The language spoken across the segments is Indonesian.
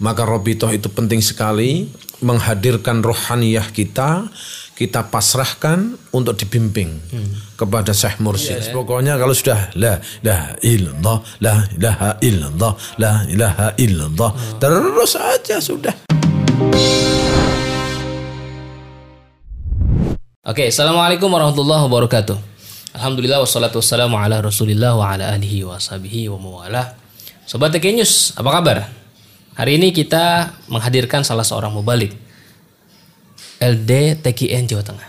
Maka robitoh itu penting sekali menghadirkan rohaniyah kita, kita pasrahkan untuk dibimbing kepada Syekh Mursyid. Pokoknya kalau sudah la ilaha illallah, la ilaha illallah, la ilaha illallah, terus aja sudah. Oke, assalamualaikum warahmatullahi wabarakatuh. Alhamdulillah wassalatu wassalamu ala rasulillah wa ala alihi wa sahbihi wa mawalah. Sobat TK News, apa kabar? Hari ini kita menghadirkan salah seorang mubalik. LD TKN Jawa Tengah.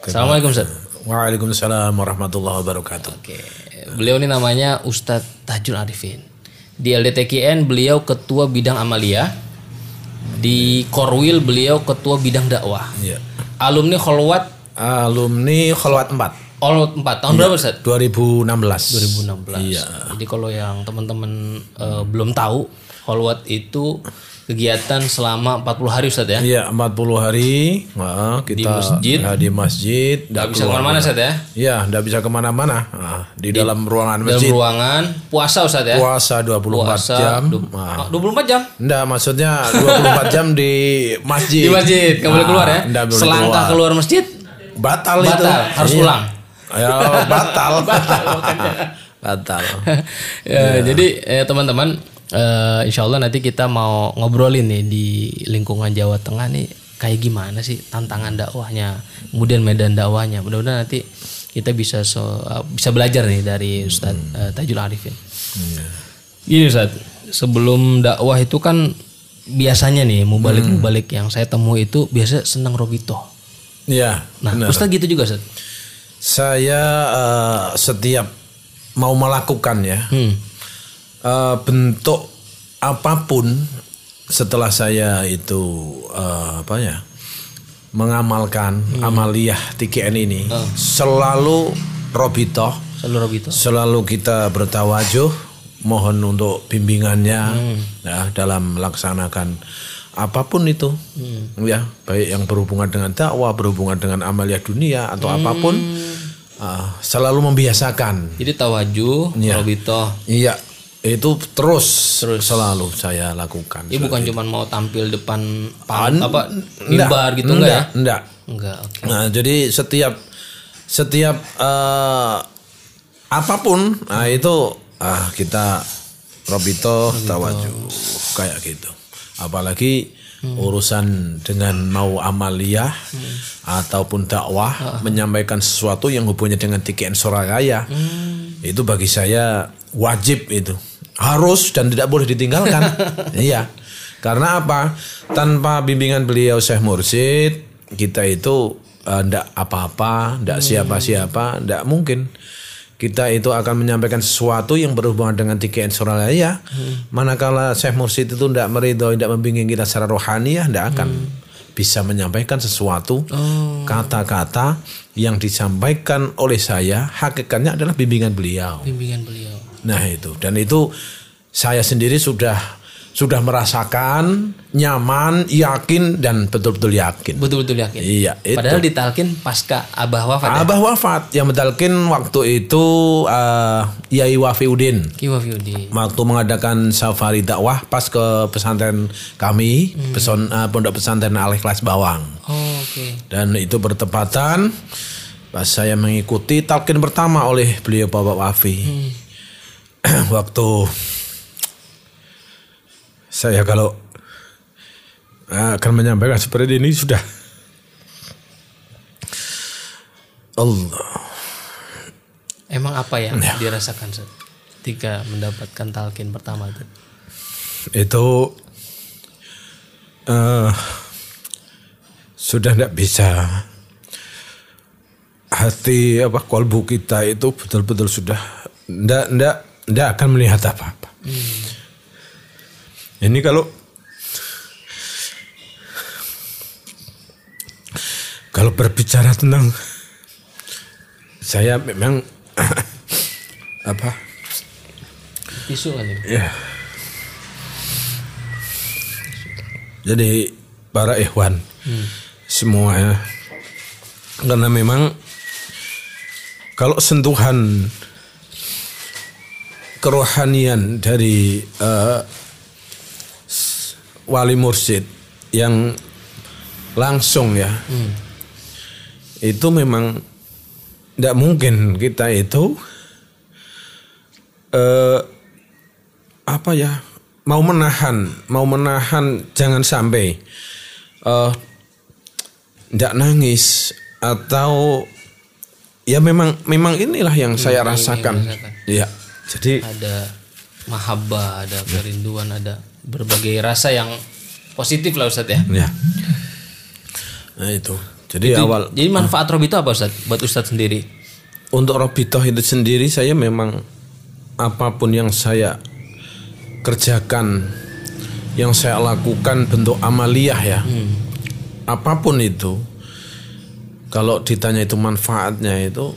Assalamualaikum Ustaz. Waalaikumsalam warahmatullahi wabarakatuh. Oke, beliau ini namanya Ustadz Tajul Arifin. Di LDTKN beliau ketua bidang amalia. Di Korwil beliau ketua bidang dakwah. Iya. Alumni Kholwat Alumni Kholwat 4 All 4 tahun berapa Ustaz? 2016. 2016. Iya. Jadi kalau yang teman-teman eh, belum tahu, Holwat itu kegiatan selama 40 hari Ustaz ya. Iya, 40 hari nah, kita masjid. ya, di masjid. Gak bisa ke mana-mana Ustaz ya. Iya, enggak bisa ke mana-mana. Nah, di, dalam ruangan Dalam masjid. ruangan puasa Ustaz ya. Puasa 24 Puasa jam. du- Nah, ah, 24 jam enggak, maksudnya 24 jam di masjid. di masjid, nggak boleh Nah, keluar ya. enggak boleh Selangkah keluar masjid Batal, itu. batal, harus Iya. pulang. Ya, batal. batal. Ya, Jadi eh, teman-teman, eh, insya Allah nanti kita mau ngobrolin nih di lingkungan Jawa Tengah nih kayak gimana sih tantangan dakwahnya, kemudian medan dakwahnya. Mudah-mudahan nanti kita bisa so- eh, bisa belajar nih dari Ustadz eh, Tajul Arifin. Gini Ustadz, sebelum dakwah itu kan biasanya nih mubalik-mubalik yang saya temui itu biasa senang robito. Iya, Nah, benar. Ustadz gitu juga Ustadz. Saya eh, setiap mau melakukan ya Hmm. Eh, bentuk apa pun setelah saya itu eh, apa ya mengamalkan Hmm. amaliyah TKN ini Oh. selalu robitoh Selalu robito. selalu kita bertawajuh mohon untuk bimbingannya Hmm. ya dalam melaksanakan apa pun itu Hmm. ya baik yang berhubungan dengan dakwah berhubungan dengan amaliyah dunia atau Hmm. apa pun ah, selalu membiasakan Jadi tawaju, Iya. robito. iya itu terus selalu saya lakukan Ini bukan cuma mau tampil depan An- pan, apa Enggak, mimbar gitu enggak ya? enggak Enggak, oke. Nah, jadi setiap setiap eh, apa pun, nah itu ah kita robito tawaju kayak gitu. Apalagi urusan dengan mau amaliyah ataupun dakwah menyampaikan sesuatu yang hubungannya dengan TKN Surabaya. Itu bagi saya wajib itu. Harus dan tidak boleh ditinggalkan. iya. Karena apa? Tanpa bimbingan beliau Syekh Mursid, kita itu tidak apa-apa, tidak siapa-siapa, tidak mungkin. Kita itu akan menyampaikan sesuatu yang berhubungan dengan TKN Surabaya. Manakala Syekh Mursid itu tidak meridhoi, tidak membimbing kita secara rohani, ya tidak akan bisa menyampaikan sesuatu kata-kata yang disampaikan oleh saya hakikatnya adalah bimbingan beliau. Bimbingan beliau. Nah itu dan itu saya sendiri sudah sudah merasakan nyaman, yakin dan betul-betul yakin. Betul-betul yakin. Iya, itu. Padahal ditalkin pasca Abah wafat ya? Abah wafat yang medalkin waktu itu eh, Yai Wafiuddin Ki Wafiudi. waktu mengadakan safari dakwah pas ke pesantren kami, peson, eh, pondok pesantren Al Ikhlas Bawang. Oh, oke. Dan itu bertepatan pas saya mengikuti talqin pertama oleh beliau Bapak Wafi. Waktu saya kalau akan menyampaikan seperti ini sudah Allah. Emang apa yang Ya. dirasakan ketika mendapatkan talqin pertama itu? Itu eh, sudah tidak bisa hati apa kolbu kita itu betul-betul sudah ndak ndak ndak akan melihat apa-apa. Ini kalau kalau berbicara tentang saya memang apa? Tisu kan ya? ya. Jadi para ikhwan semua ya. Karena memang kalau sentuhan kerohanian dari eh, wali mursyid yang langsung ya. Itu memang tidak mungkin kita itu eh apa ya mau menahan mau menahan jangan sampai eh tidak nangis atau ya memang memang inilah yang saya rasakan. rasakan. Ya. Jadi ada mahabbah, ada kerinduan, ada berbagai rasa yang positif lah Ustadz ya. ya. Nah itu. Jadi awal Jadi manfaat Robi itu apa Ustadz? Buat Ustadz sendiri? untuk Robitoh itu sendiri saya memang apa pun yang saya kerjakan yang saya lakukan bentuk amaliyah ya apa pun itu kalau ditanya itu manfaatnya itu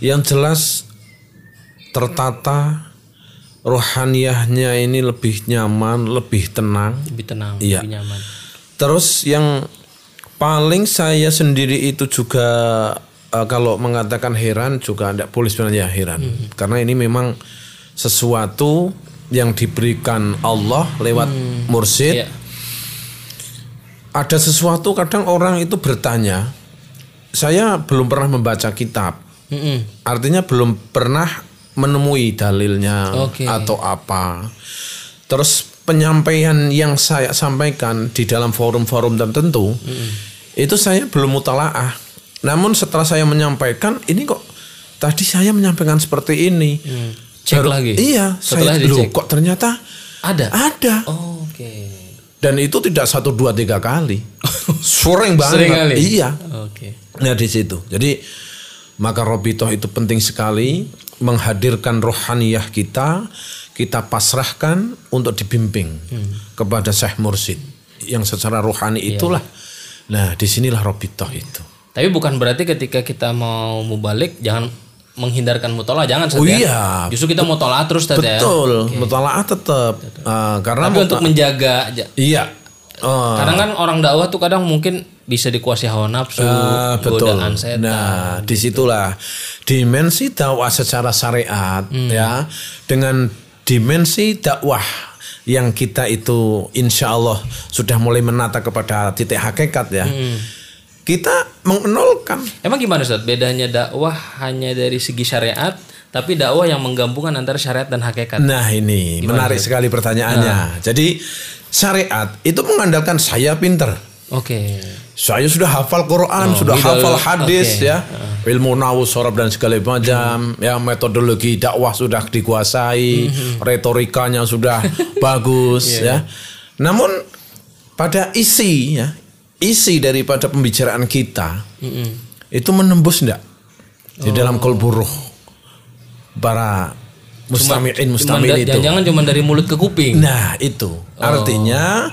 yang jelas tertata rohaniyahnya ini lebih nyaman lebih tenang Lebih tenang, Iya. lebih nyaman. Terus yang paling saya sendiri itu juga eh, kalau mengatakan heran juga tidak boleh sebenarnya heran. Karena ini memang sesuatu yang diberikan Allah lewat mursyid. Iya. Ada sesuatu kadang orang itu bertanya, saya belum pernah membaca kitab. Mm-mm. Artinya belum pernah menemui dalilnya Oke. atau apa. Terus penyampaian yang saya sampaikan di dalam forum-forum tertentu itu saya belum mutalaah. Namun setelah saya menyampaikan ini kok tadi saya menyampaikan seperti ini. Cek Baru- lagi? Iya, Setelah saya dicek? kok ternyata Ada. ada. Oh, Oke. Dan itu tidak satu dua tiga kali. Sering banget. Sering kali. Iya. Oke. Nah di situ. Jadi maka robitoh itu penting sekali menghadirkan rohaniyah kita, kita pasrahkan untuk dibimbing kepada Syekh Mursid yang secara rohani itulah. Nah di sinilah robitoh itu. Tapi bukan berarti ketika kita mau mubalik jangan menghindarkan mutola, jangan Ustadz Oh ya. iya. Justru kita mutola terus Ustadz ya. Betul, mutalaah tetap. Ah, karena Tapi untuk menjaga ja- iya. Ah, Kadang kan orang dakwah tuh kadang mungkin bisa dikuasai hawa nafsu, Ah, betul. godaan setan. Nah, di situlah dimensi dakwah secara syariat Hmm. ya dengan dimensi dakwah yang kita itu insya Allah sudah mulai menata kepada titik hakikat ya. Hmm. Kita mengenolkan. Emang gimana Ustadz? Bedanya dakwah hanya dari segi syariat, tapi dakwah yang menggabungkan antara syariat dan hakikat. Nah ini menarik sekali pertanyaannya. Jadi syariat itu mengandalkan saya pinter. Oke. Saya sudah hafal Quran, sudah ini hafal dalam- hadis oke. ya. Ilmu nahu, sorab dan segala macam, ya metodologi dakwah sudah dikuasai, retorikanya sudah bagus ya. Namun pada isi ya, isi daripada pembicaraan kita itu menembus enggak di dalam kolbu ruh para mustami'in mustami'in itu. Jangan-jangan cuma dari mulut ke kuping. Nah itu. Artinya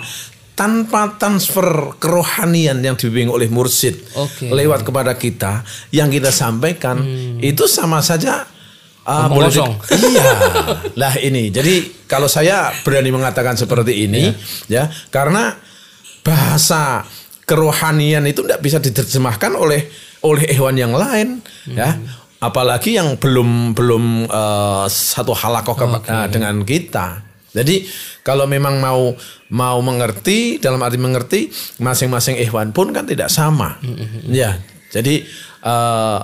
tanpa transfer kerohanian yang dibimbing oleh mursyid Oke. lewat kepada kita yang kita sampaikan itu sama saja uh, boleh iya. Lah ini. Jadi kalau saya berani mengatakan seperti ini ya. karena bahasa kerohanian itu tidak bisa diterjemahkan oleh oleh hewan yang lain ya apalagi yang belum belum eh, satu halakoh ke- eh, dengan kita. Jadi kalau memang mau mau mengerti dalam arti mengerti masing-masing ikhwan pun kan tidak sama. Ya jadi eh,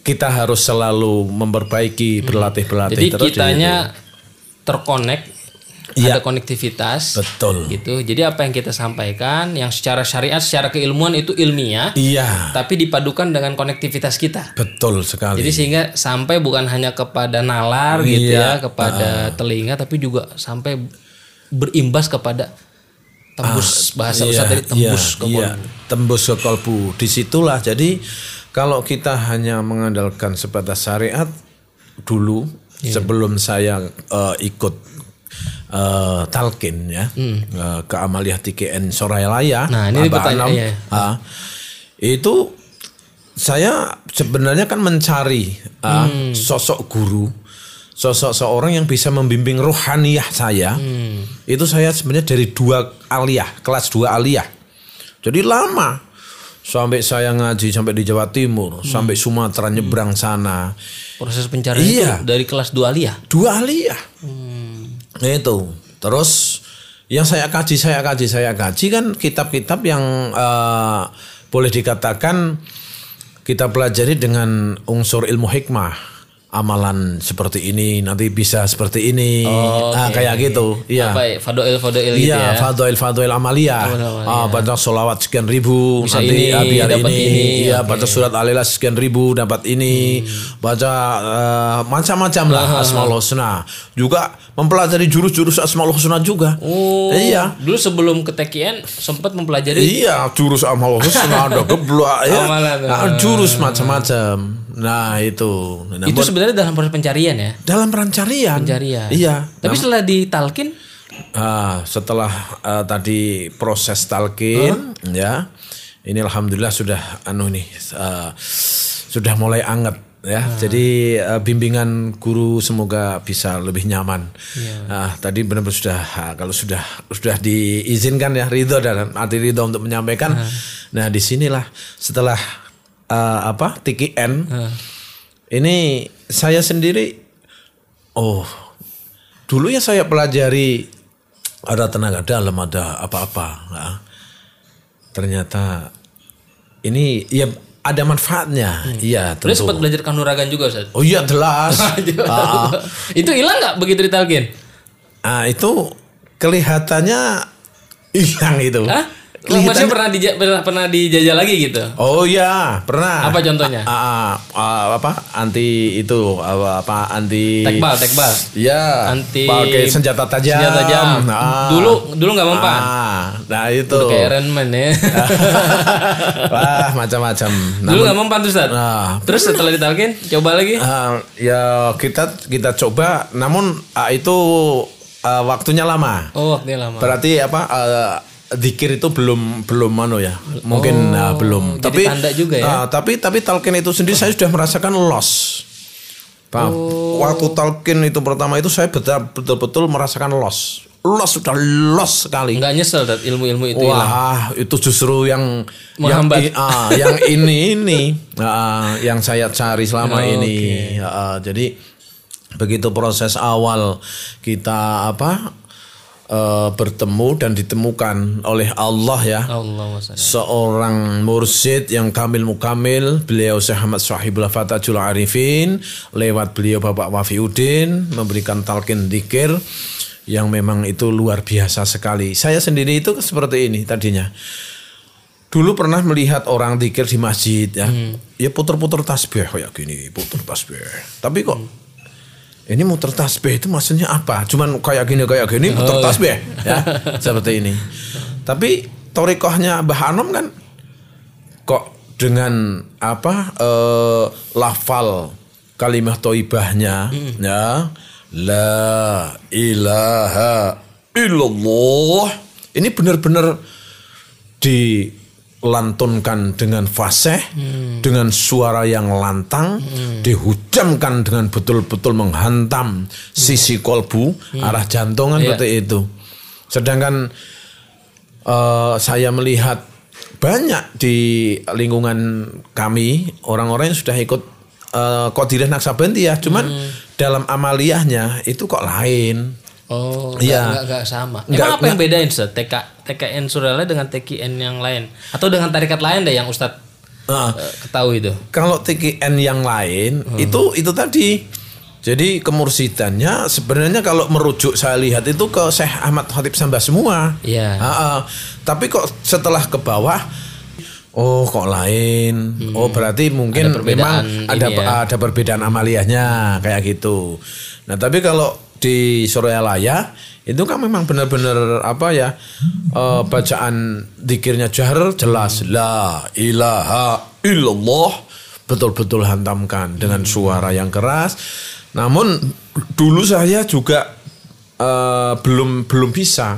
kita harus selalu memperbaiki berlatih berlatih Jadi terus. kitanya terkonek, Iya. ada konektivitas. betul Gitu. Jadi apa yang kita sampaikan, yang secara syariat, secara keilmuan itu ilmiah, iya tapi dipadukan dengan konektivitas kita. betul sekali Jadi sehingga sampai bukan hanya kepada nalar gitu Iya. ya, kepada telinga, tapi juga sampai berimbas kepada tembus bahasa Iya, Ustaz tadi tembus iya, ke iya, kolbu. tembus ke kolbu. Di situlah jadi kalau kita hanya mengandalkan sebatas syariat dulu Iya. sebelum saya eh, ikut eh, talkin ya eh, ke Amaliyah TKN Soraya Hmm. Nah, ini pertanyaan- iya. ah, itu saya sebenarnya kan mencari ah, Hmm. sosok guru, sosok seorang yang bisa membimbing rohaniyah saya. Hmm. Itu saya sebenarnya dari dua aliyah, kelas dua aliyah. Jadi lama sampai saya ngaji sampai di Jawa Timur, sampai Sumatera nyebrang sana. Proses pencarian Iya. itu dari kelas 2 aliyah. Dua aliyah. Hmm. Itu. Terus yang saya kaji, saya kaji, saya kaji kan kitab-kitab yang eh, boleh dikatakan kita pelajari dengan unsur ilmu hikmah. Amalan seperti ini nanti bisa seperti ini, Oh, Ah, oke. kayak gitu. Iya. Apa ya? Fadoil Fadoil gitu Iya, ya. fadil fadil amalia. Ah, baca solawat sekian ribu, Bisa nanti ini, ah, biar dapat ini. ini, Iya. Hmm. baca surat alilas sekian ribu dapat ini. Baca eh, macam-macam lah asmaul husna. Juga mempelajari jurus-jurus asmaul husna juga. Oh, Iya. Dulu sebelum ke TKN sempat mempelajari Iya, jurus amal husna ada geblak ya. Amalan, Nah, jurus macam-macam. Nah, itu. Nah, itu sebenarnya dalam proses pencarian ya. dalam pencarian. Pencarian. Iya. Tapi setelah ditalkin Ah, setelah eh, tadi proses talqin ya. Ini alhamdulillah sudah anu nih eh, sudah mulai anget ya. Jadi eh, bimbingan guru semoga bisa lebih nyaman. Nah, tadi benar-benar sudah ah, kalau sudah sudah diizinkan ya ridho dan arti ridho untuk menyampaikan. Nah, di sinilah setelah eh, apa? TKN ini saya sendiri oh dulu ya saya pelajari ada tenaga dalam ada apa-apa nah, ternyata ini ya ada manfaatnya. Iya Terus tentu. sempat belajar kanuragan juga Ustaz. oh iya jelas. Ah, itu hilang nggak begitu ditalkin? ah, itu kelihatannya hilang itu. Hah? Kelihatan- Maksudnya pernah, dija- pernah pernah dijajah lagi gitu? Oh iya, pernah. Apa contohnya? Ah, ah, ah, apa? Anti itu apa, apa anti Tekbal, tekbal. Ya, Anti- pakai senjata tajam. Senjata tajam. Ah. Dulu dulu nggak mempan. Ah, nah itu. Udah kayak Iron Man ya. Wah, macam-macam. dulu nggak mempan tuh Ustaz. Nah, Terus setelah ditalkin coba lagi. ah, ya kita kita coba, namun ah, itu ah, waktunya lama. Oh waktunya lama. Berarti apa? eh, Dikir itu belum belum ano ya, mungkin belum. Oh, jadi tapi tanda juga ya? ah, tapi tapi talqin itu sendiri saya sudah merasakan loss. Paham? Oh. Waktu talqin itu pertama itu saya betul- betul-betul merasakan loss. Loss sudah loss sekali. Nggak nyesel Ustaz, ilmu-ilmu itu. Wah, itu justru yang yang, Menghambat. ah, yang ini ini Ah, yang saya cari selama Oh, ini. Ah, jadi begitu proses awal kita apa eh, bertemu dan ditemukan oleh Allah ya. Allah seorang mursyid yang kamil mukamil beliau Syekh Ahmad Sahibul Fatajul Arifin lewat beliau Bapak Wafiuddin memberikan talqin dikir yang memang itu luar biasa sekali. Saya sendiri itu seperti ini tadinya. Dulu pernah melihat orang dikir di masjid ya. Ya puter-puter tasbih kayak gini puter tasbih. Tapi kok ini muter tasbih itu maksudnya apa? Cuman kayak gini kayak gini muter tasbih ya seperti ini. Tapi torikohnya Mbah Anom kan kok dengan apa eh, lafal kalimat toibahnya ya la ilaha illallah ini benar-benar dilantunkan dengan fasih dengan suara yang lantang dihujamkan dengan betul-betul menghantam sisi kolbu arah jantung kan Iya. seperti itu. Sedangkan eh, saya melihat banyak di lingkungan kami orang-orang yang sudah ikut uh, Qadirah Naksabandiyah cuman dalam amaliyahnya itu kok lain Oh, Iya. nggak sama. Nggak- Emang apa yang bedain Ustaz? TK TKN Surala dengan TKN yang lain atau dengan tarikat lain deh yang Ustaz Nah, eh, ketahui itu? kalau TKN yang lain itu itu tadi jadi kemursidannya sebenarnya kalau merujuk saya lihat itu ke Syekh Ahmad Khatib Sambah semua. Iya. Ah, ah. Tapi kok setelah ke bawah Oh kok lain? Oh berarti mungkin Ada memang ada ya. ada perbedaan amaliyahnya kayak gitu. Nah tapi kalau di Suralaya itu kan memang benar-benar apa ya eh, bacaan dikirnya jahar jelas la ilaha illallah betul-betul hantamkan dengan suara yang keras. Namun dulu saya juga eh, belum belum bisa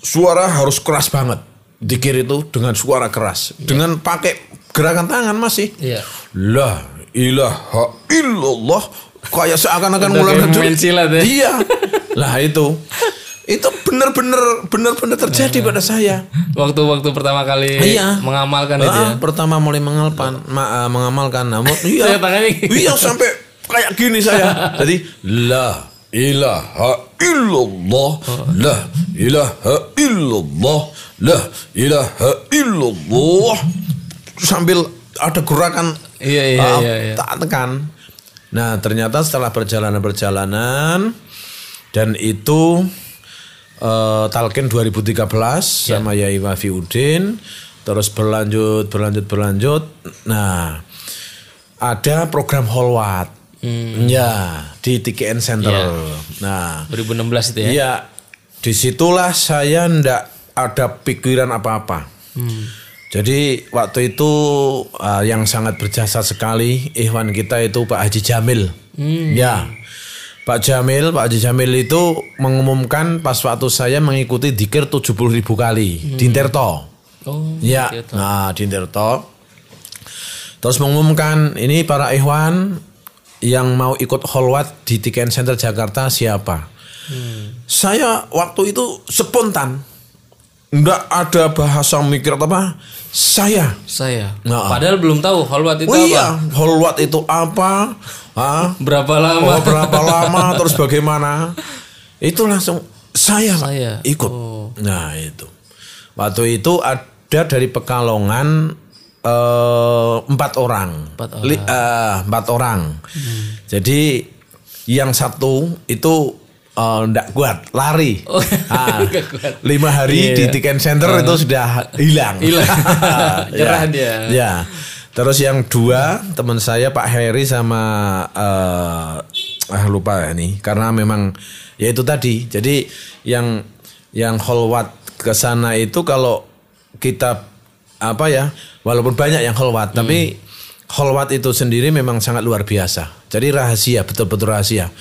suara harus keras banget. Dikir itu dengan suara keras, dengan pakai gerakan tangan masih. Iya. La ilaha illallah kayak seakan-akan kayak main silat ya. Iya. Lah itu. Itu benar-benar benar-benar terjadi pada saya. Waktu-waktu pertama kali Iya. mengamalkan itu ya. Pertama mulai mengalpan, ma- ah, mengamalkan namun iya. Iya sampai kayak gini saya. Jadi la ilaha illallah la ilaha illallah la ilaha illallah sambil ada gerakan Iya, iya, ah, iya, iya. tak tekan nah ternyata setelah perjalanan-perjalanan dan itu eh, talqin 2013 sama Yai Wafi Udin terus berlanjut berlanjut berlanjut. Nah ada program Holwat. Ya di TKN Center Ya. nah. 2016 itu ya. Iya, di situlah saya ndak ada pikiran apa-apa. Jadi waktu itu uh, yang sangat berjasa sekali Ikhwan kita itu Pak Haji Jamil. Ya, Pak Jamil, Pak Haji Jamil itu mengumumkan pas waktu saya mengikuti dikir 70 ribu kali di Interto. Oh. Ya, gitu. nah di Interto. Terus mengumumkan ini para Ikhwan yang mau ikut holwat di Tiken Center Jakarta siapa? Saya waktu itu spontan. Enggak ada bahasa mikir atau apa. Saya. Saya. Nah. Padahal belum tahu Holwat itu Oh apa. iya, holwat itu apa? Hah? Berapa Oh, lama? berapa lama terus bagaimana? Itu langsung saya, Saya. ikut. Oh. Nah, itu. Waktu itu ada dari Pekalongan eh, empat orang. Empat orang. Li- eh, empat orang. Jadi yang satu itu eh, ndak kuat, lari. Oh, Ah, nggak kuat. Lima hari Iya, di iya. Tiken Center itu sudah hilang. Hilang. Nyerah Ya. dia. Ya. Terus yang dua teman saya Pak Heri sama eh ah lupa ya nih karena memang ya itu tadi. Jadi yang yang holwat ke sana itu kalau kita apa ya walaupun banyak yang holwat tapi holwat itu sendiri memang sangat luar biasa. Jadi rahasia betul-betul rahasia.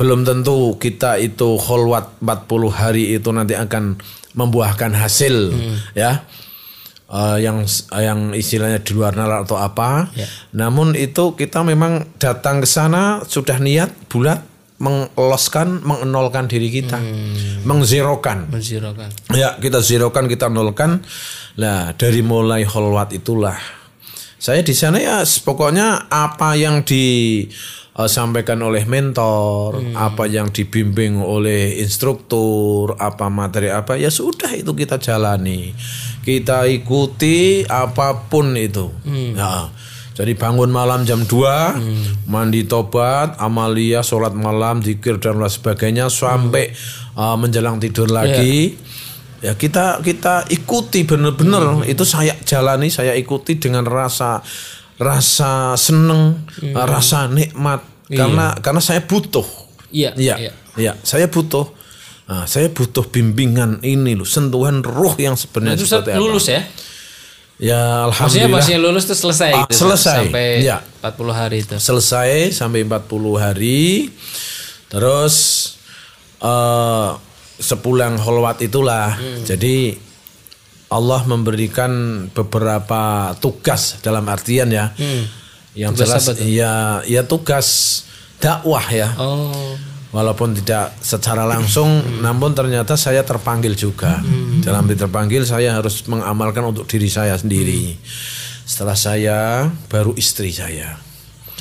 Belum tentu kita itu holwat 40 hari itu nanti akan membuahkan hasil ya. Eh, yang yang istilahnya di luar nalar atau apa. Ya. Namun itu kita memang datang ke sana sudah niat bulat mengeloskan, mengenolkan diri kita, mengzerokan. Menzirokan. Ya kita zerokan, kita nolkan. Nah dari mulai holwat itulah saya di sana ya pokoknya apa yang disampaikan oleh mentor, apa yang dibimbing oleh instruktur, apa materi apa ya sudah itu kita jalani, kita ikuti apa pun itu. Ya. Jadi bangun malam jam 2, mandi tobat, amalia, sholat malam, zikir dan lain sebagainya sampai uh, menjelang tidur lagi. Ya. Kita kita ikuti benar-benar itu saya jalani, saya ikuti dengan rasa rasa seneng, uh, rasa nikmat karena karena saya butuh. Iya. Iya, iya, saya butuh. Nah, saya butuh bimbingan ini loh, sentuhan roh yang Nah, sebenarnya itu Ustaz seperti apa. lulus ya? Ya Maksudnya alhamdulillah. masih lulus tuh selesai Ah, gitu. selesai, Sampai iya. 40 hari itu. selesai sampai 40 hari. Terus eh sepulang holwat itulah. Hmm. Jadi Allah memberikan beberapa tugas dalam artian ya. Yang Hmm. Tugas jelas ya ya tugas dakwah ya. Oh. Walaupun tidak secara langsung, Hmm. namun ternyata saya terpanggil juga. Dalam arti terpanggil, saya harus mengamalkan untuk diri saya sendiri. Hmm. Setelah saya, baru istri saya.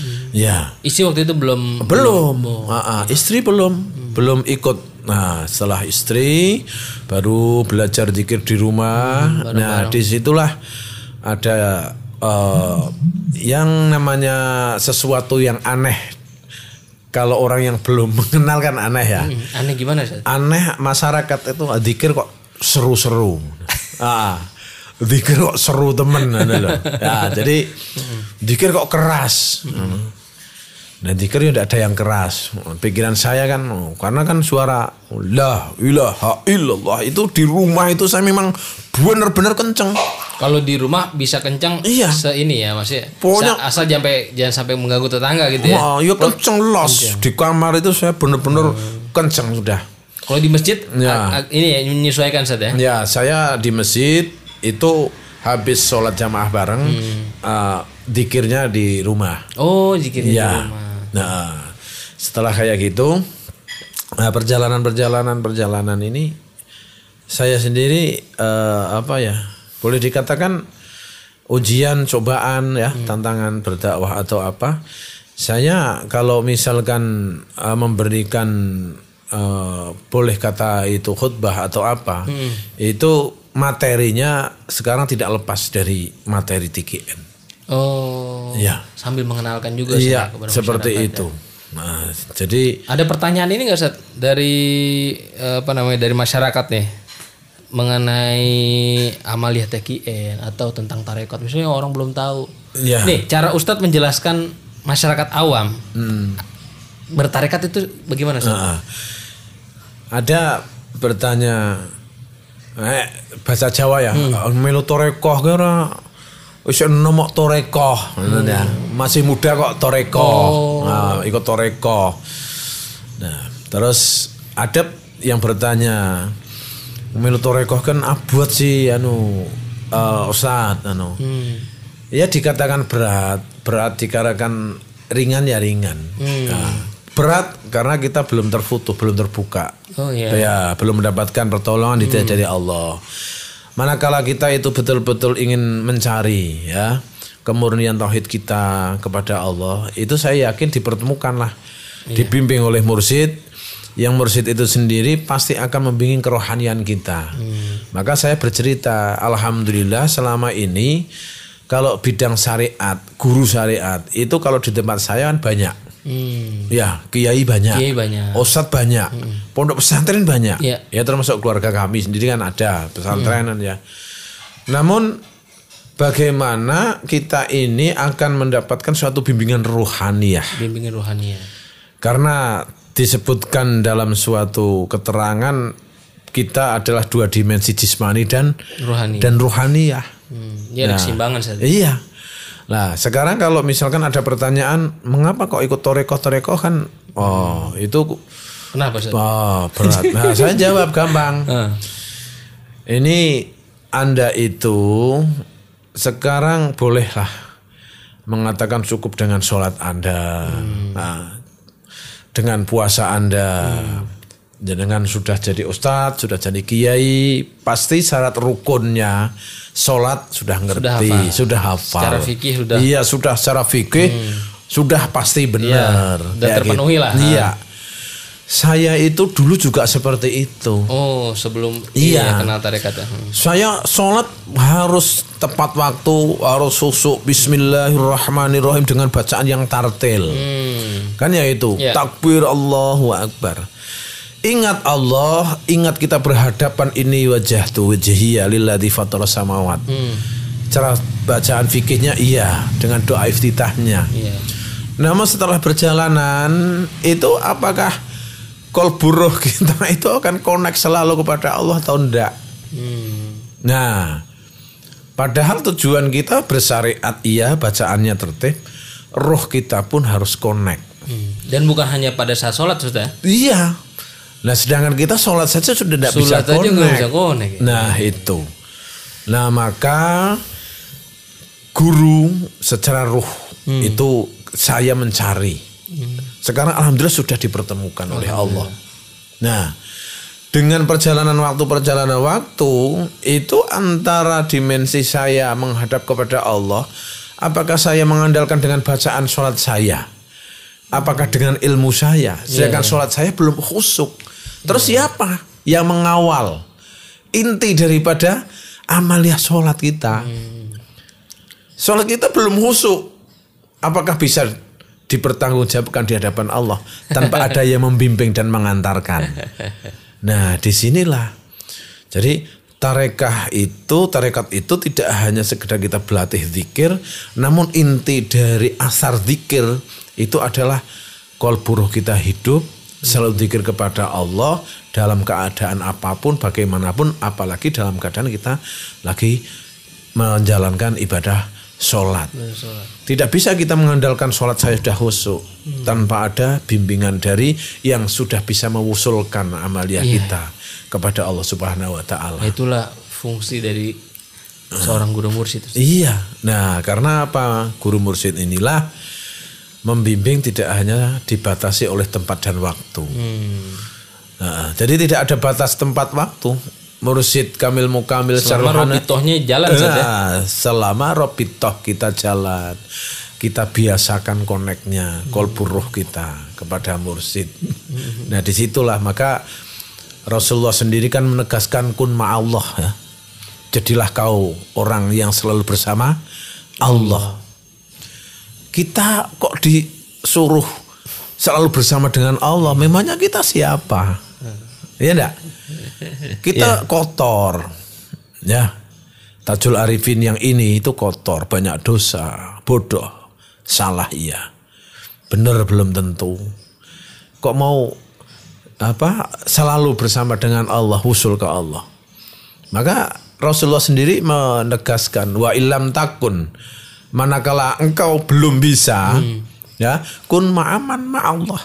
Hmm. Ya, Isi waktu itu belum belum. Ah, ah, istri belum, belum ikut. Nah, setelah istri, baru belajar zikir di rumah. nah, di situlah ada eh, yang namanya sesuatu yang aneh. Kalau orang yang belum mengenal kan aneh ya. Hmm, aneh gimana Ustaz? Aneh masyarakat itu zikir kok seru-seru. ah, zikir kok seru temen loh. Ya, jadi zikir kok keras. Dan zikir ya tidak ada yang keras. Pikiran saya kan, karena kan suara la ilaha illallah itu di rumah itu saya memang benar-benar kenceng. Kalau di rumah bisa kencang Iya. se ini ya maksudnya. Pokoknya- Sa- asal sampai jangan sampai mengganggu tetangga gitu ya. Wah, ya kenceng los di kamar itu saya benar-benar kenceng sudah. Kalau di masjid Ya. ini ya menyesuaikan Ustaz ya. Ya, saya di masjid itu habis sholat jamaah bareng, eh, dikirnya di rumah. Oh, zikirnya di Ya. rumah. Nah, setelah kayak gitu, nah, perjalanan-perjalanan perjalanan ini saya sendiri eh, apa ya? Boleh dikatakan ujian, cobaan ya, tantangan berdakwah atau apa. Saya kalau misalkan eh, memberikan eh, boleh kata itu khutbah atau apa, itu materinya sekarang tidak lepas dari materi TKN. Oh. Iya. Sambil mengenalkan juga Iya, kepada seperti itu. Nah, jadi Ada pertanyaan ini nggak Ustaz dari eh, apa namanya dari masyarakat nih mengenai amaliyah TKN atau tentang tarekat misalnya orang belum tahu. ya Nih cara Ustadz menjelaskan masyarakat awam bertarekat itu bagaimana Ustaz? Nah, ada bertanya eh, bahasa Jawa ya, melu torekoh kira wis torekoh ngono ya. Masih muda kok torekoh. Nah, ikut torekoh. Nah, terus ada yang bertanya melu torekoh kan abot sih anu eh Ustaz anu. Ya dikatakan berat, berat dikatakan ringan ya ringan. Nah, berat karena kita belum terfutuh, belum terbuka. Oh iya. Ya, belum mendapatkan pertolongan dari dari Allah. Manakala kita itu betul-betul ingin mencari ya kemurnian tauhid kita kepada Allah, itu saya yakin dipertemukanlah, dibimbing oleh mursyid. Yang mursyid itu sendiri pasti akan membimbing kerohanian kita. Maka saya bercerita, alhamdulillah selama ini kalau bidang syariat, guru syariat itu kalau di tempat saya kan banyak. Hmm. Ya, kiai banyak. Kiai banyak. Banyak, pondok pesantren banyak, Iya. ya termasuk keluarga kami sendiri kan ada pesantrenan ya. Namun bagaimana kita ini akan mendapatkan suatu bimbingan ruhaniyah? Bimbingan rohania. Karena disebutkan dalam suatu keterangan kita adalah dua dimensi jismani dan Rohani. dan ruhaniyah. Hmm. Ya ada keseimbangan Ustaz. Iya. Nah, sekarang kalau misalkan ada pertanyaan, mengapa kok ikut toreko-toreko kan? Oh, itu Kenapa Ustaz? oh, berat. Nah, saya jawab gampang. Ah. Ini Anda itu sekarang bolehlah mengatakan cukup dengan sholat Anda. Nah, dengan puasa Anda. Dengan sudah jadi ustadz, sudah jadi kiai, pasti syarat rukunnya sholat sudah ngerti, sudah hafal. Secara fikih sudah- Iya, sudah secara fikih sudah pasti benar. Iya, dan terpenuhi lah. Iya. Saya itu dulu juga seperti itu. Oh, sebelum Iya. iya, kenal tarekat ya. Hmm. Saya sholat harus tepat waktu, harus susuk Bismillahirrahmanirrahim dengan bacaan yang tartil. Hmm. Kan ya itu, Iya. takbir Allahu Akbar. Ingat Allah, ingat kita berhadapan ini wajah tu wajhiya lilladzi fatara samawat. Hmm. Cara bacaan fikihnya iya dengan doa iftitahnya. Iya. Namun setelah perjalanan itu apakah kolburuh kita itu akan connect selalu kepada Allah atau enggak? Hmm. Nah, padahal tujuan kita bersyariat iya, bacaannya tertib, roh kita pun harus connect. Hmm. Dan bukan hanya pada saat sholat Ustaz ya. Iya. Nah, sedangkan kita sholat saja sudah tidak bisa aja connect. bisa connect. ya. Nah, itu. Nah, maka guru secara ruh Hmm. itu saya mencari. Sekarang alhamdulillah sudah dipertemukan oleh Allah. Nah, dengan perjalanan waktu perjalanan waktu itu antara dimensi saya menghadap kepada Allah, apakah saya mengandalkan dengan bacaan sholat saya? Apakah dengan ilmu saya? Sedangkan sholat saya belum khusuk. Terus siapa yang mengawal inti daripada amalia sholat kita? Sholat kita belum khusuk. Apakah bisa dipertanggungjawabkan di hadapan Allah tanpa ada yang membimbing dan mengantarkan? Nah, di sinilah. Jadi tarekah itu, tarekat itu tidak hanya sekedar kita berlatih zikir, namun inti dari asar zikir itu adalah kolburuh kita hidup selalu zikir kepada Allah dalam keadaan apa pun, bagaimanapun, apalagi dalam keadaan kita lagi menjalankan ibadah sholat. Tidak bisa kita mengandalkan sholat saya sudah khusyuk tanpa ada bimbingan dari yang sudah bisa mewusulkan amalia kita kepada Allah Subhanahu wa taala. Itulah fungsi dari seorang guru mursyid. Iya. Nah, karena apa? Guru mursyid inilah membimbing tidak hanya dibatasi oleh tempat dan waktu. Hmm. Nah, jadi tidak ada batas tempat waktu. Mursyid Kamil Mukamil Selama robitohnya jalan. Nah, selama robitoh kita jalan. kita biasakan koneknya kolbu roh kita kepada mursid. Nah di situlah maka Rasulullah sendiri kan menegaskan kun ma'allah ya. Jadilah kau orang yang selalu bersama Allah. Kita kok disuruh selalu bersama dengan Allah. Memangnya kita siapa? Iya enggak? Kita kotor. Ya. Tajul Arifin yang ini itu kotor, banyak dosa, bodoh, salah iya. Benar belum tentu. Kok mau apa selalu bersama dengan Allah, usul ke Allah. Maka Rasulullah sendiri menegaskan wa ilam takun manakala engkau belum bisa ya kun ma'aman ma'allah.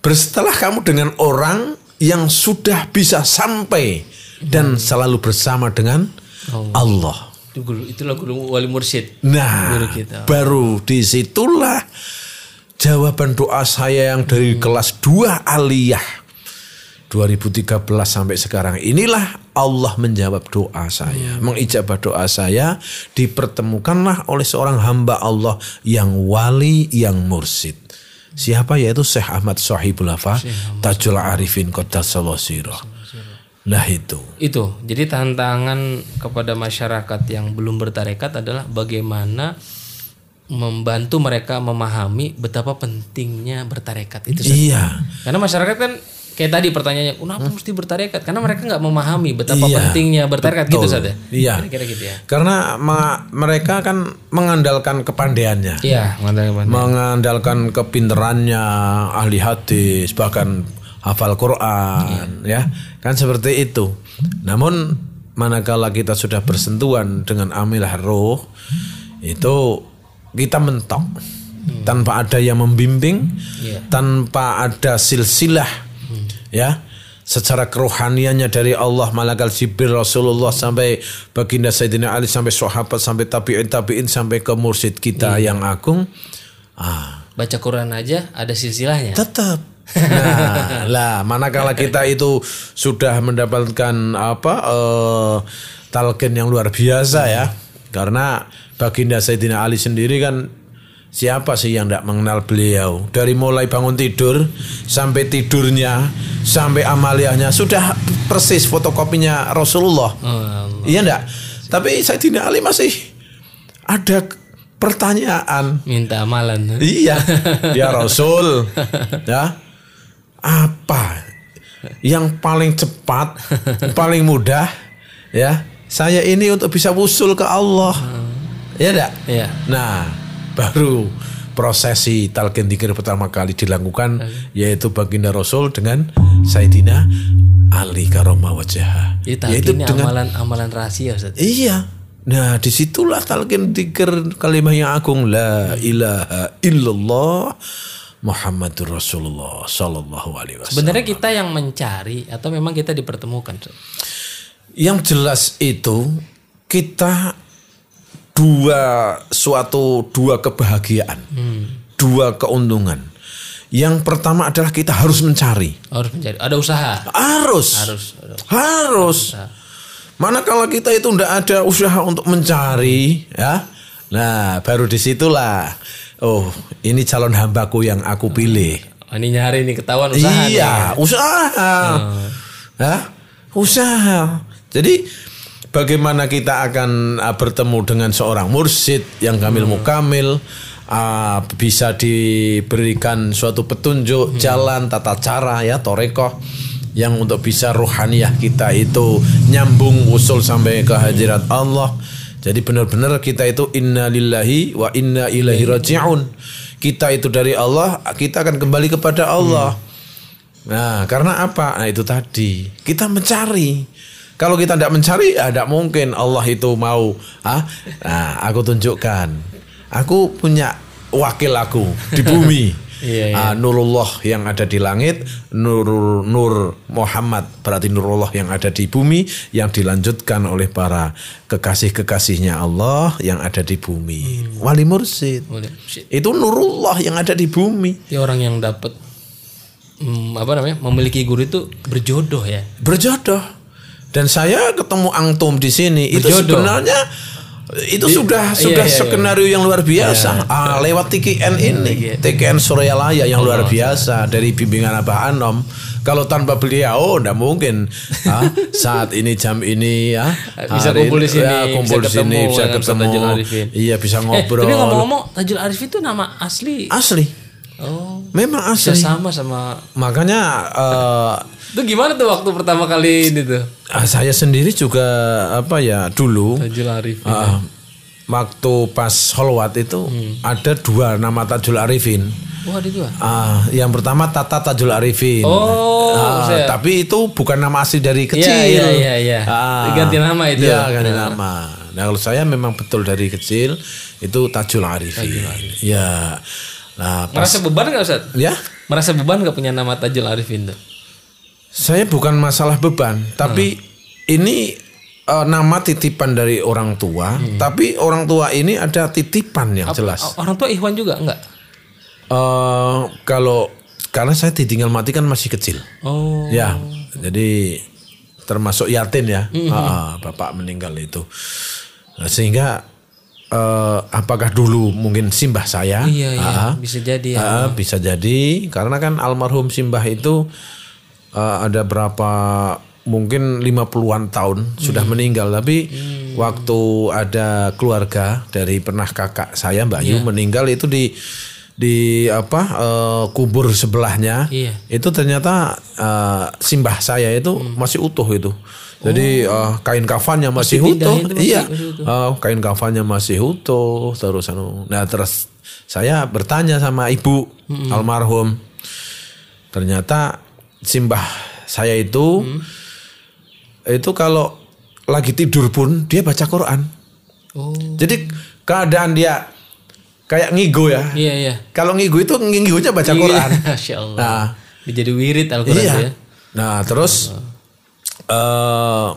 Bersetelah kamu dengan orang yang sudah bisa sampai dan selalu bersama dengan Allah. Itu guru, itulah guru wali mursyid. Nah, Guru kita. baru di situlah jawaban doa saya yang dari kelas 2 aliyah 2013 sampai sekarang inilah Allah menjawab doa saya, mengijabah doa saya, dipertemukanlah oleh seorang hamba Allah yang wali, yang mursid. Siapa yaitu Syekh Ahmad Sohibul Hafa Tajul Arifin Qaddasallahu sirah. Nah itu. Itu. Jadi tantangan kepada masyarakat yang belum bertarekat adalah bagaimana membantu mereka memahami betapa pentingnya bertarekat itu. Iya. Karena masyarakat kan kayak tadi pertanyaannya, kenapa mesti bertarekat? Karena mereka nggak memahami betapa Iya, pentingnya bertarekat gitu betul. saja. Iya. Kira-kira gitu ya. Karena ma- mereka kan mengandalkan kepandaiannya. Iya, mengandalkan mengandalkan kepinterannya ahli hadis bahkan hafal Quran ya kan seperti itu namun manakala kita sudah bersentuhan dengan amilah roh itu kita mentok tanpa ada yang membimbing Iya. tanpa ada silsilah ya. Secara kerohaniannya dari Allah malaikat Jibril Rasulullah sampai baginda Sayyidina Ali sampai sahabat sampai tabi'in tabi'in sampai ke mursyid kita yang agung. Ah. Baca Quran aja ada silsilahnya. tetap. Nah lah manakala kita itu sudah mendapatkan apa eh, talqin yang luar biasa ya. Karena baginda Sayyidina Ali sendiri kan siapa sih yang tidak mengenal beliau dari mulai bangun tidur sampai tidurnya sampai amaliyahnya sudah persis fotokopinya Rasulullah Oh, iya enggak tapi Sayyidina Ali masih ada pertanyaan minta amalan. Iya, ya Rasul. Ya. Apa yang paling cepat, paling mudah ya? Saya ini untuk bisa wusul ke Allah. Ya enggak? Iya. Nah, baru prosesi talqin dzikir pertama kali dilakukan yaitu baginda Rasul dengan Sayyidina Ali karomah wajah. Jadi Yaitu dengan amalan-amalan rahasia Ustaz. Iya. Nah, di situlah talqin dzikir kalimat yang agung la ilaha illallah Muhammadur Rasulullah sallallahu alaihi wasallam. Sebenarnya kita yang mencari atau memang kita dipertemukan. Yang jelas itu kita dua suatu dua kebahagiaan, dua keuntungan. Yang pertama adalah kita harus mencari. Harus mencari. Ada usaha. Harus. Harus. harus. Harus. Manakala kita itu tidak ada usaha untuk mencari, ya, nah baru di situlah, oh ini calon hambaku yang aku pilih. Oh, ini nyari nih ketahuan usaha. nih. iya, usaha, ya, usaha. Jadi bagaimana kita akan ah, bertemu dengan seorang mursid yang kamil mukamil, ah, bisa diberikan suatu petunjuk jalan tata cara ya torekoh yang untuk bisa rohaniyah kita itu nyambung usul sampai ke hadirat Allah. Jadi benar-benar kita itu inna lillahi wa inna ilaihi raji'un. Kita itu dari Allah, kita akan kembali kepada Allah. Nah, karena apa? Nah, itu tadi. Kita mencari. Kalau kita tidak mencari, ya tidak mungkin Allah itu mau. Ah, nah, aku tunjukkan. Aku punya wakil aku di bumi. Iya, iya. Ah, Nurullah yang ada di langit, Nur Nur Muhammad berarti Nurullah yang ada di bumi yang dilanjutkan oleh para kekasih-kekasihnya Allah yang ada di bumi. Wali mursid. Shit. Itu Nurullah yang ada di bumi. Dia orang yang dapat hmm, apa namanya memiliki guru itu berjodoh ya. berjodoh dan saya ketemu antum di sini itu Berjodoh. sebenarnya itu sudah iya, sudah iya, iya. skenario yang luar biasa. Ah, lewat TKN ini, TKN Suryalaya yang luar biasa dari bimbingan Abah Anom. Kalau tanpa beliau, oh, enggak mungkin. Ah, saat ini jam ini ya, Bisa hari kumpul di ini, sini, ya, kumpul bisa di sini, ketemu bisa ketemu. Tajul Arifin. Iya, bisa Eh, ngobrol. tapi ngomong-ngomong Tajul Arif itu nama asli. asli. Oh, Memang asli. sama sama. Makanya eh, Itu gimana tuh waktu pertama kali ini tuh? ah, saya sendiri juga apa ya dulu Tajul Arif. ah, waktu pas holwat itu ada dua nama Tajul Arifin. Wah, ada dua. Ah, yang pertama Tata Tajul Arifin. Oh, saya- tapi itu bukan nama asli dari kecil. Iya, iya, iya, iya. Ganti nama itu. Iya, ganti nama. Nah, kalau saya memang betul dari kecil itu Tajul Arifin. Iya. Nah, pas Merasa beban nggak Ustaz? ya, Merasa beban nggak punya nama Tajul Arifin tuh? saya bukan masalah beban, tapi ini eh, nama titipan dari orang tua, tapi orang tua ini ada titipan yang jelas. O- Orang tua Ikhwan juga enggak? Eh, kalau karena saya ditinggal mati kan masih kecil. Oh. Ya, jadi termasuk yatim ya. Ah, bapak meninggal itu. Nah, sehingga eh, apakah dulu mungkin simbah saya? Iya, iya. Ah, Bisa jadi ya. ah, bisa jadi karena kan almarhum simbah itu eh, ada berapa mungkin 50-an tahun sudah meninggal tapi waktu ada keluarga dari pernah kakak saya Mbak Yu meninggal itu di di apa eh, kubur sebelahnya Iya. itu ternyata eh, simbah saya itu masih utuh itu. Jadi eh, kain kafannya masih utuh. dipindahin tuh masih- iya. masih utuh. Eh, kain kafannya masih utuh terus anu. Nah, terus saya bertanya sama ibu almarhum. Ternyata simbah saya itu itu kalau lagi tidur pun dia baca Quran. Oh. Jadi keadaan dia kayak ngigo ya. Iya, iya. Kalau ngigo itu ngigonya baca Quran. Masya Allah. Nah, Jadi wirid Al-Quran iya. ya. Nah, terus eh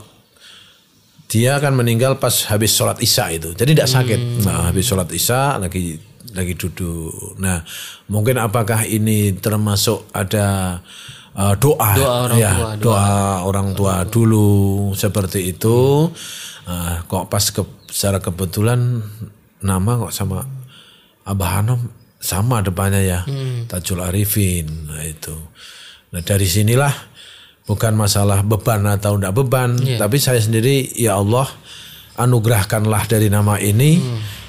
dia akan meninggal pas habis sholat isya itu. Jadi tidak sakit. Nah, habis sholat isya lagi lagi duduk. Nah, mungkin apakah ini termasuk ada eh, doa, Doa orang ya, tua, doa, orang tua dulu seperti itu. Ah, kok pas ke, secara kebetulan nama kok sama Abah Hanom sama depannya ya Tajul Arifin nah itu nah dari sinilah bukan masalah beban atau tidak beban tapi saya sendiri ya Allah anugerahkanlah dari nama ini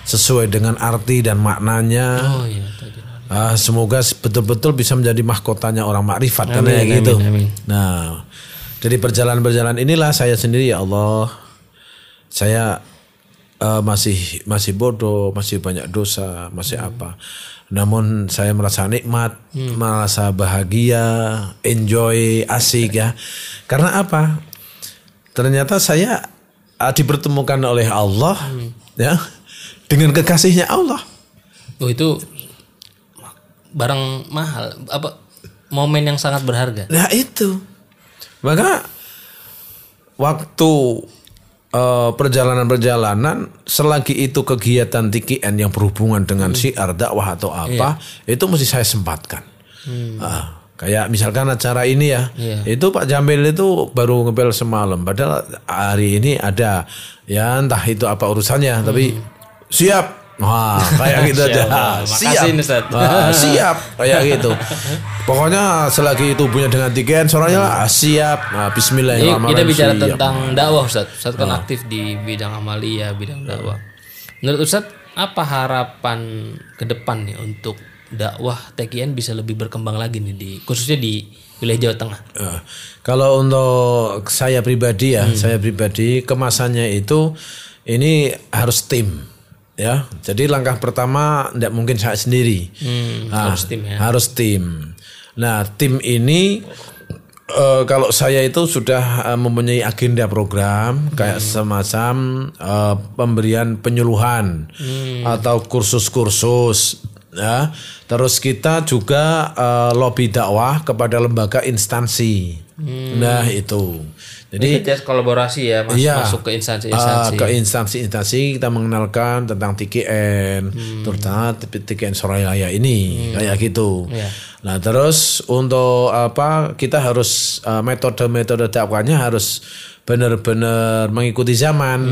sesuai dengan arti dan maknanya Oh iya, Tajul Arif. Ah, semoga betul-betul bisa menjadi mahkotanya orang makrifat Amin, karena amin, gitu. amin. Nah, dari perjalanan-perjalanan inilah saya sendiri ya Allah, saya eh, masih masih bodoh, masih banyak dosa, masih apa. Namun saya merasa nikmat, merasa bahagia, enjoy, asik ya. Karena apa? Ternyata saya ah, dipertemukan oleh Allah, ya, dengan kekasihnya Allah. Oh itu barang mahal apa momen yang sangat berharga. Nah itu. Maka waktu eh, perjalanan-perjalanan selagi itu kegiatan TKN yang berhubungan dengan syiar dakwah atau apa itu mesti saya sempatkan. Ah, kayak misalkan acara ini ya, Iya. itu Pak Jamil itu baru ngepel semalam. Padahal hari ini ada ya entah itu apa urusannya, tapi siap. Wah, kayak gitu aja. Siap. Makasih, Ustaz. Wah, siap kayak gitu. Pokoknya selagi tubuhnya dengan tiket, suaranya lah siap. Nah, Bismillahirrahmanirrahim. kita bicara siap. tentang dakwah Ustaz. Ustaz kan aktif di bidang amalia, bidang dakwah. Menurut Ustaz, apa harapan ke depan nih untuk dakwah TKN bisa lebih berkembang lagi nih di khususnya di wilayah Jawa Tengah? Eh, kalau untuk saya pribadi ya, Hmm. saya pribadi kemasannya itu ini harus tim. Ya, jadi langkah pertama tidak mungkin saya sendiri. Hmm, Nah, harus tim ya. Harus tim. Nah, tim ini eh, kalau saya itu sudah eh, mempunyai agenda program kayak semacam eh, pemberian penyuluhan atau kursus-kursus ya. Terus kita juga eh, lobby dakwah kepada lembaga instansi. Nah, itu. Jadi kolaborasi ya, mas, Iya. masuk ke instansi-instansi. ke instansi-instansi kita mengenalkan tentang TKN, Hmm. terutama TKN Soraya ini kayak gitu. Iya. Nah terus untuk apa kita harus uh, metode-metode dakwahnya harus benar-benar mengikuti zaman.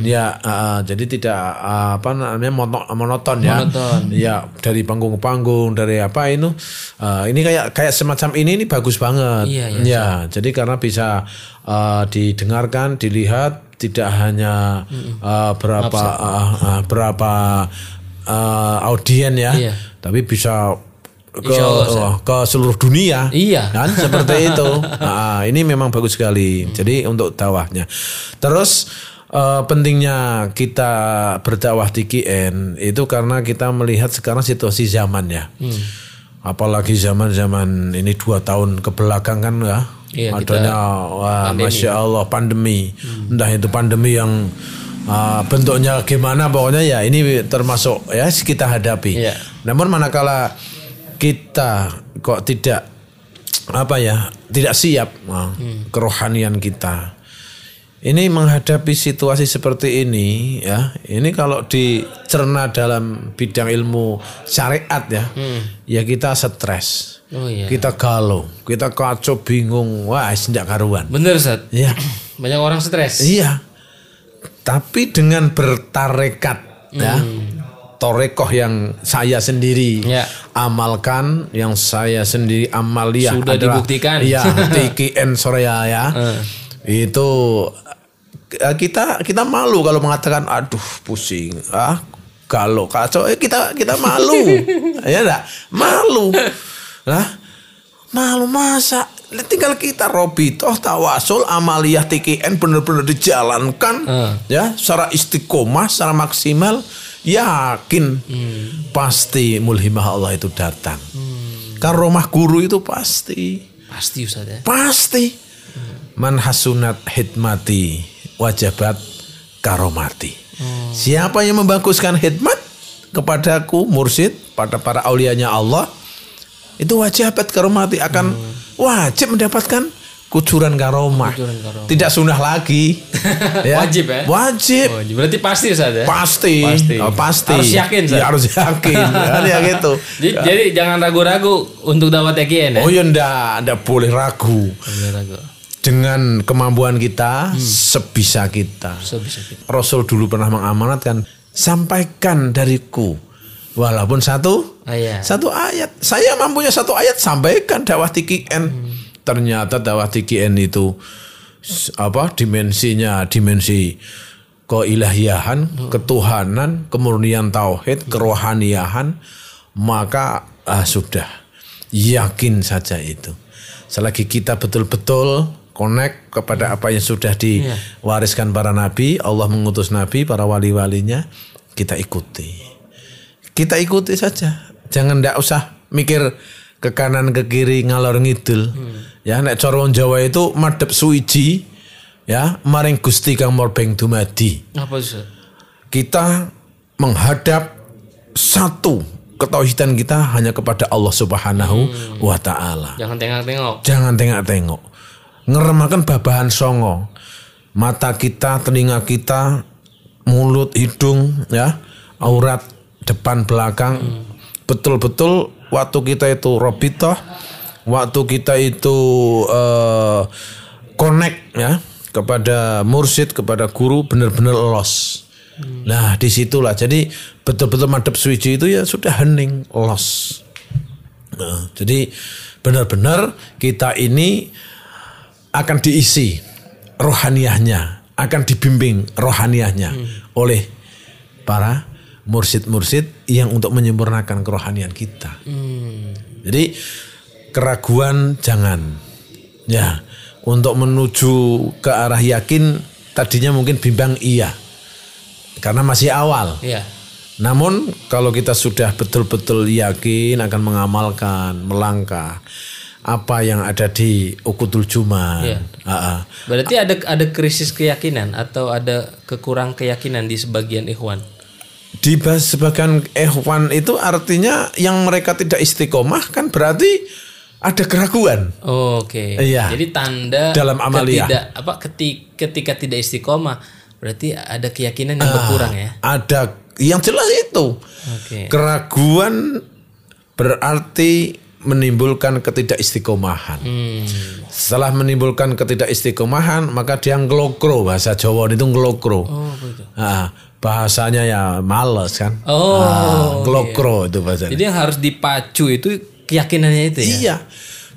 Ya, uh, jadi tidak uh, apa namanya mono- monoton ya. Monoton. Ya, dari panggung ke panggung, dari apa itu. uh, ini kayak kayak semacam ini ini bagus banget. Iya, iya, Ya, jadi karena bisa uh, didengarkan, dilihat tidak hanya uh, berapa uh, uh, berapa uh, audien ya, Iya. tapi bisa ke Allah, oh, ke seluruh dunia. Iya. Kan seperti itu. Nah, ini memang bagus sekali. Jadi untuk dakwahnya. Terus eh, pentingnya kita berdakwah di KN itu karena kita melihat sekarang situasi zaman ya. Apalagi zaman-zaman ini dua tahun ke belakang kan ya. Iya, adanya wah, masya Allah pandemi. Entah itu pandemi yang uh, bentuknya gimana pokoknya ya ini termasuk ya kita hadapi. Iya. Namun manakala kita kok tidak apa ya tidak siap nah, kerohanian kita ini menghadapi situasi seperti ini ya ini kalau dicerna dalam bidang ilmu syariat ya ya kita stres Oh iya. kita galau kita kacau bingung wah tidak karuan Bener Ustaz. ya Banyak orang stres. Iya. Tapi dengan bertarekat ya. Torekoh yang saya sendiri Ya. amalkan, yang saya sendiri amaliah Sudah adalah- dibuktikan. Iya, TKN Soraya ya. Itu eh, kita kita malu kalau mengatakan aduh pusing, ah galau kacau eh, kita kita malu. ya enggak? Malu. Lah, malu masa tinggal kita Robi toh tawasul amaliyah TKN benar-benar dijalankan Hmm. ya secara istiqomah secara maksimal yakin pasti mulhimah Allah itu datang. Karomah guru itu pasti. Pasti Ustaz ya. pasti. Man hasunat hikmati wajabat karomati siapa yang membaguskan hikmat kepadaku mursyid pada para aulianya Allah itu wajabat karomati akan wajib mendapatkan kucuran karomah. tidak sunnah lagi Wajib ya? wajib Oh, berarti pasti Ustaz ya. pasti Pasti. Oh, pasti Harus yakin. Ya, harus yakin kan ya gitu Jadi, jadi jangan ragu-ragu untuk dapat TKN ya. oh ya ndak ndak boleh ragu ragu. dengan kemampuan kita sebisa kita. So bisa kita. Rasul dulu pernah mengamanatkan sampaikan dariku walaupun satu iya. satu ayat. Saya mampunya satu ayat sampaikan dakwah TKN. Ternyata dakwah TKN itu apa dimensinya dimensi keilahiyahan, ketuhanan, kemurnian tauhid, kerohaniahan, maka ah, sudah yakin saja itu. Selagi kita betul-betul connect kepada apa yang sudah diwariskan para nabi, Allah mengutus nabi, para wali-walinya, kita ikuti. Kita ikuti saja. Jangan ndak usah mikir ke kanan ke kiri ngalor ngidul. Ya nek cara Jawa itu madhep suwiji ya maring Gusti kang morbeng dumadi Apa Ustaz? kita menghadap satu ketauhidan kita hanya kepada Allah Subhanahu wa taala. Jangan tengok-tengok. Jangan tengok-tengok. Ngeremakan babahan songo. Mata kita, telinga kita, mulut, hidung, ya, aurat depan belakang. Betul-betul waktu kita itu robitoh, waktu kita itu eh, connect ya kepada mursyid, kepada guru benar-benar los. Nah di situlah jadi betul-betul madep suci itu ya sudah hening los. Nah, jadi benar-benar kita ini akan diisi rohaniahnya, akan dibimbing rohaniahnya oleh para mursid-mursid yang untuk menyempurnakan kerohanian kita. Jadi keraguan jangan. Ya, untuk menuju ke arah yakin tadinya mungkin bimbang iya. Karena masih awal. Iya. Namun kalau kita sudah betul-betul yakin akan mengamalkan, melangkah apa yang ada di Ukutul Juman. Iya. Ah. Berarti ada ada krisis keyakinan atau ada kekurang keyakinan di sebagian ikhwan. Di bas- sebagian ikhwan itu artinya yang mereka tidak istiqomah kan berarti ada keraguan. Oh, Oke. Iya. Jadi tanda Dalam amaliyah. ketidak apa ketika, ketika tidak istiqomah berarti ada keyakinan yang berkurang ya. Ada yang jelas itu. Oke. Keraguan berarti menimbulkan ketidakistiqomahan. Setelah menimbulkan ketidakistiqomahan, maka dia ngelokro bahasa Jawa itu ngelokro. Oh. Nah, bahasanya ya males kan. Oh, Nah, ngelokro itu bahasanya. Jadi yang harus dipacu itu keyakinannya itu ya. Iya.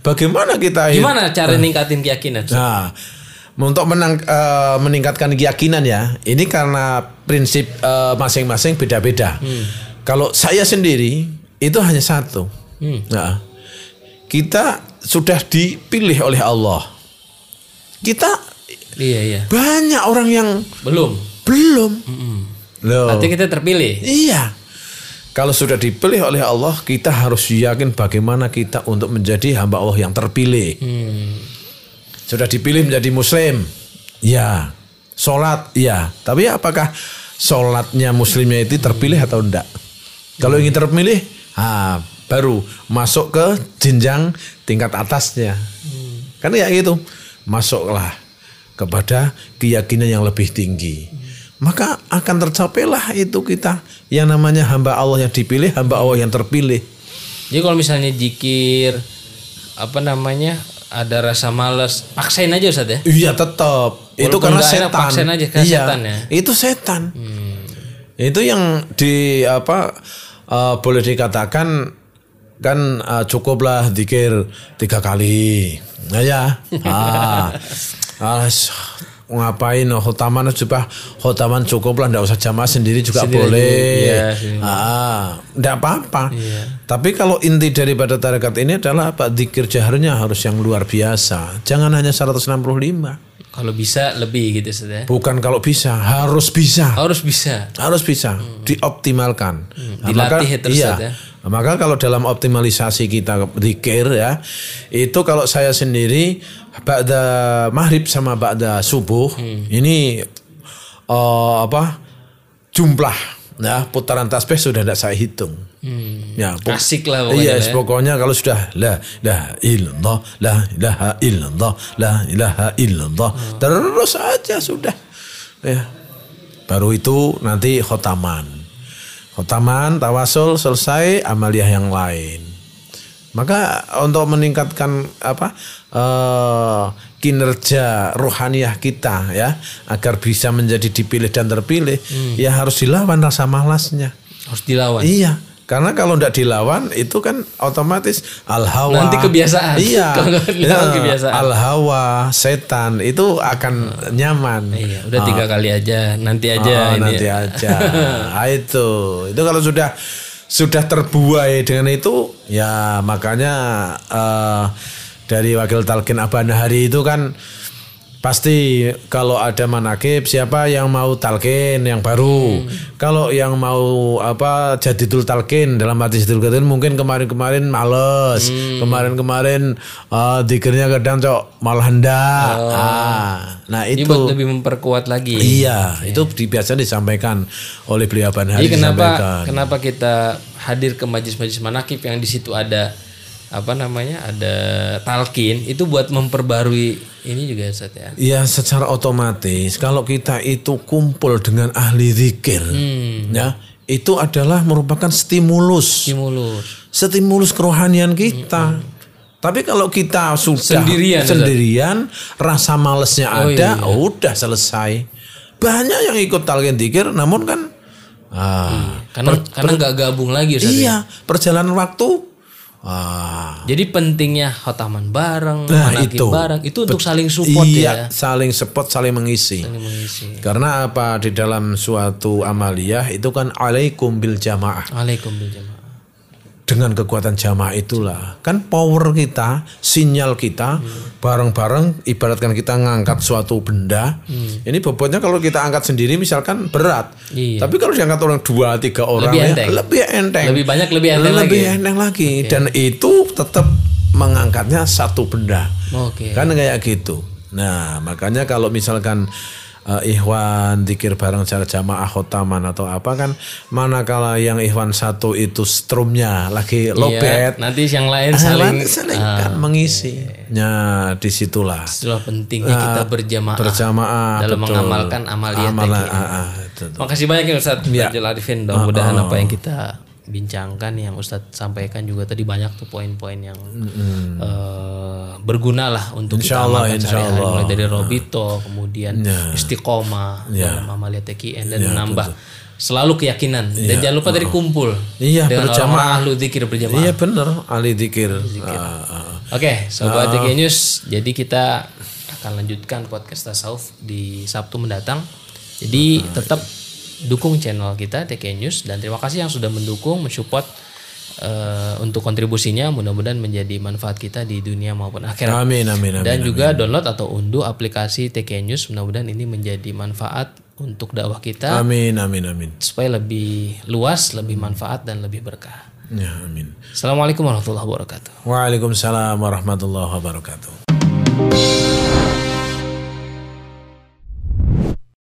Bagaimana kita Gimana cara ningkatin keyakinan? Nah, untuk menang, eh, meningkatkan keyakinan ya, ini karena prinsip eh, masing-masing beda-beda. Kalau saya sendiri itu hanya satu. Nah, kita sudah dipilih oleh Allah. Kita Iya, iya. banyak orang yang Belum. belum. Loh. Berarti kita terpilih. Iya. Kalau sudah dipilih oleh Allah, kita harus yakin bagaimana kita untuk menjadi hamba Allah yang terpilih. Hmm. Sudah dipilih menjadi muslim. Ya. Sholat, ya. Tapi apakah sholatnya muslimnya itu terpilih atau enggak? Kalau ingin terpilih, ah, baru masuk ke jenjang tingkat atasnya. Kan ya gitu. Masuklah kepada keyakinan yang lebih tinggi. Maka akan tercapailah itu kita yang namanya hamba Allah yang dipilih, hamba Allah yang terpilih. Jadi kalau misalnya jikir apa namanya ada rasa males, paksain aja Ustaz ya. Iya tetap. Itu Walaupun karena nggak enak, setan. paksain aja, karena iya, setan ya. Itu setan. Itu yang di apa eh, boleh dikatakan kan eh, cukuplah dikir tiga kali. Nah ya. ah. Ah, ngapain oh, khotaman coba khotaman cukup lah nggak usah jamaah sendiri juga Sendiri boleh iya, sendiri. ah nggak apa-apa Iya. tapi kalau inti daripada tarekat ini adalah apa dikir jaharnya harus yang luar biasa jangan hanya 165 Kalau bisa lebih gitu Ustaz ya. Bukan kalau bisa, harus bisa. Harus bisa. Harus bisa dioptimalkan. Nah, dilatih maka, terus, iya. Ya. Nah, Maka kalau dalam optimalisasi kita zikir ya, itu kalau saya sendiri ba'da maghrib sama ba'da subuh ini eh, apa? jumlah ya putaran tasbih sudah tidak saya hitung. Ya, pok- Asik lah pokoknya Iya, ya. pokoknya kalau sudah la ilaha illallah, la ilaha illallah, la ilaha illallah, terus aja sudah. Ya. Baru itu nanti khotaman. Khotaman, tawasul selesai, amaliyah yang lain. Maka untuk meningkatkan apa eh, kinerja rohaniah kita ya agar bisa menjadi dipilih dan terpilih ya harus dilawan rasa malasnya. Harus dilawan. Iya, karena kalau tidak dilawan itu kan otomatis al hawa. Nanti kebiasaan. Iya. Kalau dilawan kebiasaan. Al hawa, setan itu akan nyaman. Iya, udah tiga kali aja, nanti aja Oh, ini. nanti ya. aja. Ah, itu. Itu kalau sudah sudah terbuai dengan itu ya makanya eh, dari wakil talkin Abana Hari itu kan pasti kalau ada manakib siapa yang mau talkin yang baru? Kalau yang mau apa jadidul talkin dalam hati jadidul talkin mungkin kemarin-kemarin males. Kemarin-kemarin eh, dikirnya kadang cok malah hendak Ah, nah Ini itu. buat lebih memperkuat lagi. Iya, itu di, biasa disampaikan oleh beliau Abang Hari Jadi kenapa disampaikan. kenapa kita hadir ke majlis-majlis manakib yang di situ ada apa namanya ada talkin itu buat memperbarui ini juga Ustaz ya. Ya secara otomatis kalau kita itu kumpul dengan ahli zikir, Hmm. ya itu adalah merupakan stimulus, Stimulus. stimulus kerohanian kita. Tapi kalau kita sudah Hmm. Sendirian, Ustaz. sendirian, rasa malesnya Oh, ada, iya. udah selesai. Banyak yang ikut talqin zikir, namun kan, ah, Karena karena nggak gabung lagi Ustaz. ya. iya perjalanan waktu, ah, Jadi pentingnya khotaman bareng, Nah, itu. bareng itu untuk saling support iya, ya. saling support, saling mengisi. Saling mengisi. Karena apa di dalam suatu amaliyah itu kan alaikum bil jamaah. Waalaikum bil jamaah. Dengan kekuatan jamaah itulah kan power kita, sinyal kita bareng-bareng ibaratkan kita ngangkat suatu benda. Ini bobotnya kalau kita angkat sendiri misalkan berat. Iya. Tapi kalau diangkat orang dua tiga orang Lebih ya, enteng. lebih enteng. Lebih banyak, lebih enteng Lebih lagi. enteng lagi. Dan itu tetap mengangkatnya satu benda. Oke. Kan kayak gitu. Nah, makanya kalau misalkan eh, ikhwan dikir bareng secara jamaah khotaman atau apa kan manakala yang ikhwan satu itu strumnya lagi lobet Iya, nanti yang lain ah, saling saling kan mengisi. Nah, di situlah itulah pentingnya kita berjamaah berjamaah dalam betul. mengamalkan tadi. ah, ah, betul. Makasih banyak ya Ustaz Ya. Arifin. Mudah-mudahan apa yang kita bincangkan yang Ustadz sampaikan juga tadi banyak tuh poin-poin yang eh, berguna lah untuk Insya kita Allah, insya. Allah. mulai dari robito kemudian Ya. istiqomah Ya. dalam amalia TKN dan menambah selalu keyakinan dan jangan lupa tadi kumpul Iya, dengan berjamaah. ahlu zikir berjamaah Iya bener, ahli dikir. Ah. Oke, sobat TK News, jadi kita akan lanjutkan podcast tasawuf di Sabtu mendatang. Jadi tetap dukung channel kita TK News dan terima kasih yang sudah mendukung, mensupport eh, untuk kontribusinya. Mudah-mudahan menjadi manfaat kita di dunia maupun akhirat. Amin, amin, amin. Dan juga download atau unduh aplikasi TK News. Mudah-mudahan ini menjadi manfaat untuk dakwah kita Amin, amin, amin. supaya lebih luas, lebih manfaat dan lebih berkah. Ya, amin. Assalamualaikum warahmatullahi wabarakatuh. Waalaikumsalam warahmatullahi wabarakatuh.